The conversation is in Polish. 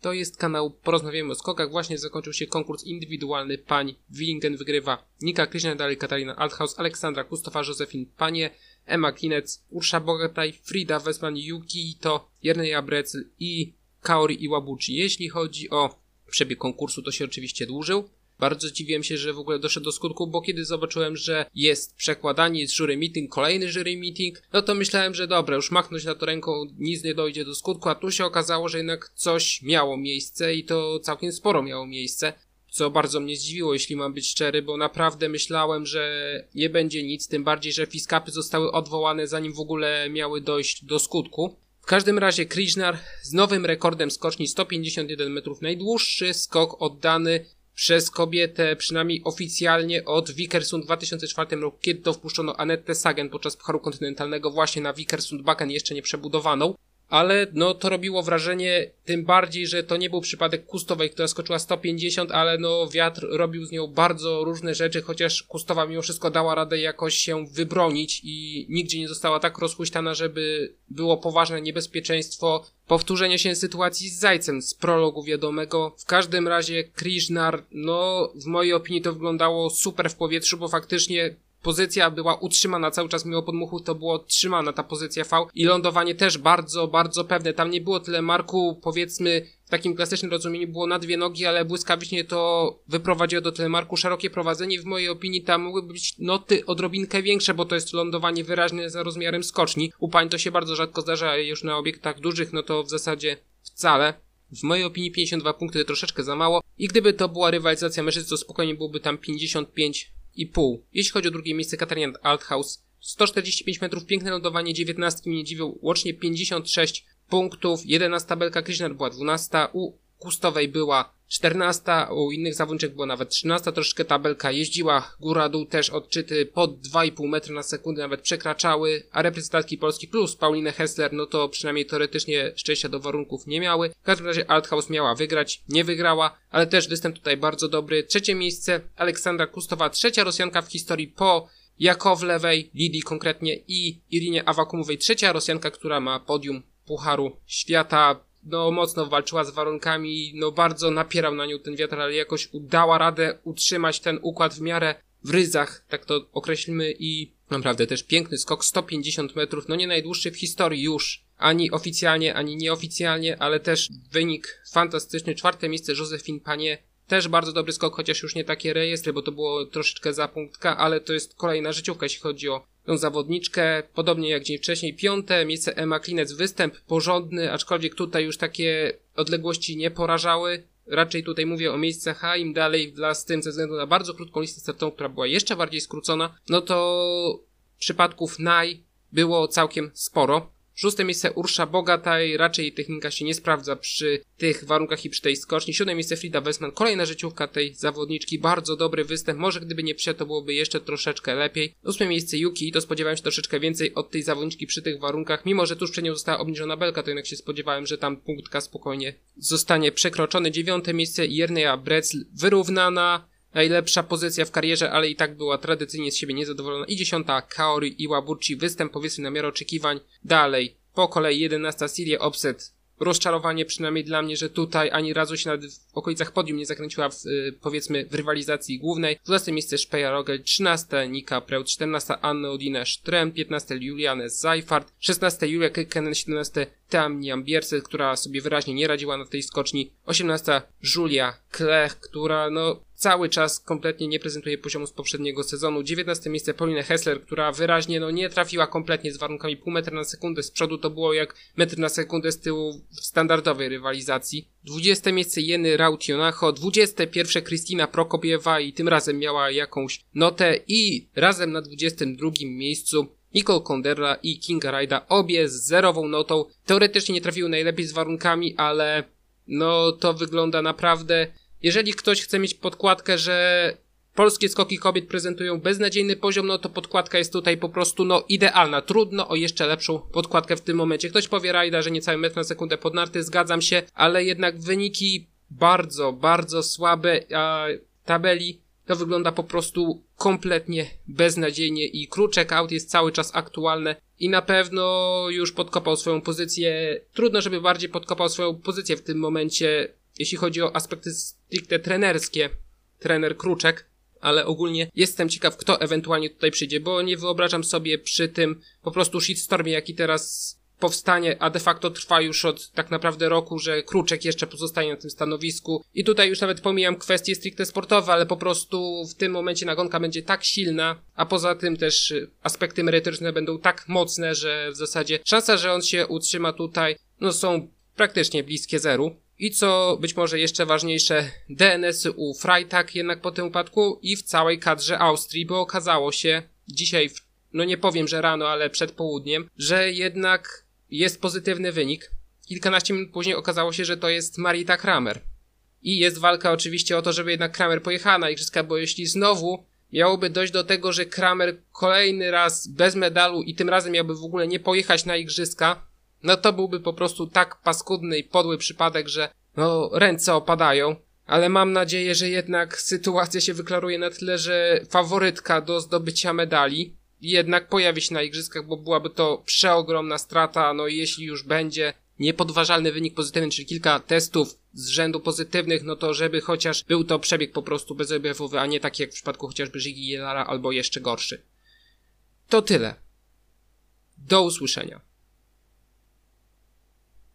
To jest kanał Porozmawiamy o skokach. Właśnie zakończył się konkurs indywidualny pań. Willingen wygrywa Nika Kryśnia, dalej Katarina Althaus, Aleksandra Kustowa, Józefin Panie, Emma Kinec, Ursza Bogataj, Frida Westman, Yuki to Jerneja Brecl i Kaori Iwabuchi. Jeśli chodzi o przebieg konkursu, to się oczywiście dłużył. Bardzo zdziwiłem się, że w ogóle doszedł do skutku, bo kiedy zobaczyłem, że jest przekładanie, jest jury meeting, kolejny jury meeting, no to myślałem, że dobra, już machnąć na to ręką, nic nie dojdzie do skutku, a tu się okazało, że jednak coś miało miejsce i to całkiem sporo miało miejsce. Co bardzo mnie zdziwiło, jeśli mam być szczery, bo naprawdę myślałem, że nie będzie nic, tym bardziej, że fiskapy zostały odwołane zanim w ogóle miały dojść do skutku. W każdym razie Krishnar z nowym rekordem skoczni 151 metrów, najdłuższy skok oddany przez kobietę, przynajmniej oficjalnie od Wikersund w 2004 roku, kiedy to wpuszczono Annette Sagen podczas Pucharu Kontynentalnego właśnie na Wikersund Bakken jeszcze nie przebudowaną ale no to robiło wrażenie, tym bardziej, że to nie był przypadek Kustowej, która skoczyła 150, ale no wiatr robił z nią bardzo różne rzeczy, chociaż Kustowa mimo wszystko dała radę jakoś się wybronić i nigdzie nie została tak rozhuśtana, żeby było poważne niebezpieczeństwo powtórzenia się sytuacji z Zajcem z prologu wiadomego. W każdym razie Krishnar, no w mojej opinii to wyglądało super w powietrzu, bo faktycznie pozycja była utrzymana cały czas mimo podmuchu, to było trzymana ta pozycja V i lądowanie też bardzo, bardzo pewne. Tam nie było tyle marku, powiedzmy, w takim klasycznym rozumieniu było na dwie nogi, ale błyskawicznie to wyprowadziło do telemarku. Szerokie prowadzenie w mojej opinii tam mogły być noty odrobinkę większe, bo to jest lądowanie wyraźne za rozmiarem skoczni. U pań to się bardzo rzadko zdarza, już na obiektach dużych, no to w zasadzie wcale. W mojej opinii 52 punkty troszeczkę za mało i gdyby to była rywalizacja mężczyzn, to spokojnie byłoby tam 55 i pół. Jeśli chodzi o drugie miejsce, Katarina Althaus 145 metrów, piękne lądowanie, 19 mnie dziwią, łącznie 56 punktów, 11 tabelka Krishnar była 12, u Kustowej była 14, u innych zawodniczek była nawet 13, troszeczkę tabelka jeździła góra-dół, też odczyty pod 2,5 metra na sekundę nawet przekraczały, a reprezentantki Polski plus Paulinę Hessler, no to przynajmniej teoretycznie szczęścia do warunków nie miały. W każdym razie Althaus miała wygrać, nie wygrała, ale też występ tutaj bardzo dobry. Trzecie miejsce Aleksandra Kustowa, trzecia Rosjanka w historii po Jakowlewej, Lidii konkretnie i Irinie Awakumowej, trzecia Rosjanka, która ma podium Pucharu Świata no mocno walczyła z warunkami, no bardzo napierał na nią ten wiatr, ale jakoś udała radę utrzymać ten układ w miarę w ryzach, tak to określmy i naprawdę też piękny skok, 150 metrów, no nie najdłuższy w historii już, ani oficjalnie, ani nieoficjalnie, ale też wynik fantastyczny, czwarte miejsce Józefin Panie, też bardzo dobry skok, chociaż już nie takie rejestry, bo to było troszeczkę za punktka, ale to jest kolejna życiówka, jeśli chodzi o tą zawodniczkę, podobnie jak dzień wcześniej. Piąte miejsce Emma Klinec, występ porządny, aczkolwiek tutaj już takie odległości nie porażały. Raczej tutaj mówię o miejscach A, im dalej w las tym ze względu na bardzo krótką listę startową, która była jeszcze bardziej skrócona, no to przypadków naj było całkiem sporo. Szóste miejsce Ursza Bogataj, raczej technika się nie sprawdza przy tych warunkach i przy tej skoczni. Siódme miejsce Frida Westman, kolejna życiówka tej zawodniczki, bardzo dobry występ, może gdyby nie przyszedł to byłoby jeszcze troszeczkę lepiej. Ósme miejsce Yuki i to spodziewałem się troszeczkę więcej od tej zawodniczki przy tych warunkach, mimo że tuż przed nią została obniżona belka, to jednak się spodziewałem, że tam punktka spokojnie zostanie przekroczony. Dziewiąte miejsce Jerneja Brecl, wyrównana, najlepsza pozycja w karierze, ale i tak była tradycyjnie z siebie niezadowolona. I dziesiąta Kaori Iwabuchi, występ powiedzmy na miarę oczekiwań. Dalej, po kolei jedenasta Siria Obset, rozczarowanie przynajmniej dla mnie, że tutaj ani razu się nawet w okolicach podium nie zakręciła w, y, powiedzmy w rywalizacji głównej. 12 miejsce Speja Rogel, 13 Nika Preut, 14 Anna Odina Strem, 15 Juliane Zajfart, 16 Julia Kekenen, 17 Tam Niambierce, która sobie wyraźnie nie radziła na tej skoczni, 18 Julia Klech, która no cały czas kompletnie nie prezentuje poziomu z poprzedniego sezonu. 19 miejsce Pauline Hessler, która wyraźnie no, nie trafiła kompletnie z warunkami pół metra na sekundę. Z przodu to było jak metr na sekundę, z tyłu w standardowej rywalizacji. 20 miejsce Jeny Rautionacho, 21 Kristina Prokopiewa i tym razem miała jakąś notę i razem na 22 miejscu Nicole Konderla i Kinga Rajda, obie z zerową notą. Teoretycznie nie trafiły najlepiej z warunkami, ale no to wygląda naprawdę jeżeli ktoś chce mieć podkładkę, że polskie skoki kobiet prezentują beznadziejny poziom, no to podkładka jest tutaj po prostu no idealna. Trudno o jeszcze lepszą podkładkę w tym momencie. Ktoś powie Rajda, że niecały metr na sekundę pod narty, zgadzam się, ale jednak wyniki bardzo, bardzo słabe, a tabeli to wygląda po prostu kompletnie beznadziejnie i Kruczek out jest cały czas aktualne i na pewno już podkopał swoją pozycję. Trudno, żeby bardziej podkopał swoją pozycję w tym momencie, jeśli chodzi o aspekty stricte trenerskie. Trener Kruczek, ale ogólnie jestem ciekaw, kto ewentualnie tutaj przyjdzie, bo nie wyobrażam sobie przy tym po prostu shitstormie, jaki teraz powstanie, a de facto trwa już od tak naprawdę roku, że Kruczek jeszcze pozostanie na tym stanowisku. I tutaj już nawet pomijam kwestie stricte sportowe, ale po prostu w tym momencie nagonka będzie tak silna, a poza tym też aspekty merytoryczne będą tak mocne, że w zasadzie szansa, że on się utrzyma tutaj, no są praktycznie bliskie zeru. I co być może jeszcze ważniejsze, DNS-y u Freitag jednak po tym upadku i w całej kadrze Austrii, bo okazało się dzisiaj, no nie powiem, że rano, ale przed południem, że jednak jest pozytywny wynik. Kilkanaście minut później okazało się, że to jest Marita Kramer. I jest walka oczywiście o to, żeby jednak Kramer pojechała na igrzyska, bo jeśli znowu miałoby dojść do tego, że Kramer kolejny raz bez medalu i tym razem miałby w ogóle nie pojechać na igrzyska, no to byłby po prostu tak paskudny i podły przypadek, że no ręce opadają. Ale mam nadzieję, że jednak sytuacja się wyklaruje na tyle, że faworytka do zdobycia medali jednak pojawi się na igrzyskach, bo byłaby to przeogromna strata, no i jeśli już będzie niepodważalny wynik pozytywny, czyli kilka testów z rzędu pozytywnych, no to żeby chociaż był to przebieg po prostu bezobjawowy, a nie taki jak w przypadku chociażby Żygi Jelara albo jeszcze gorszy. To tyle. Do usłyszenia.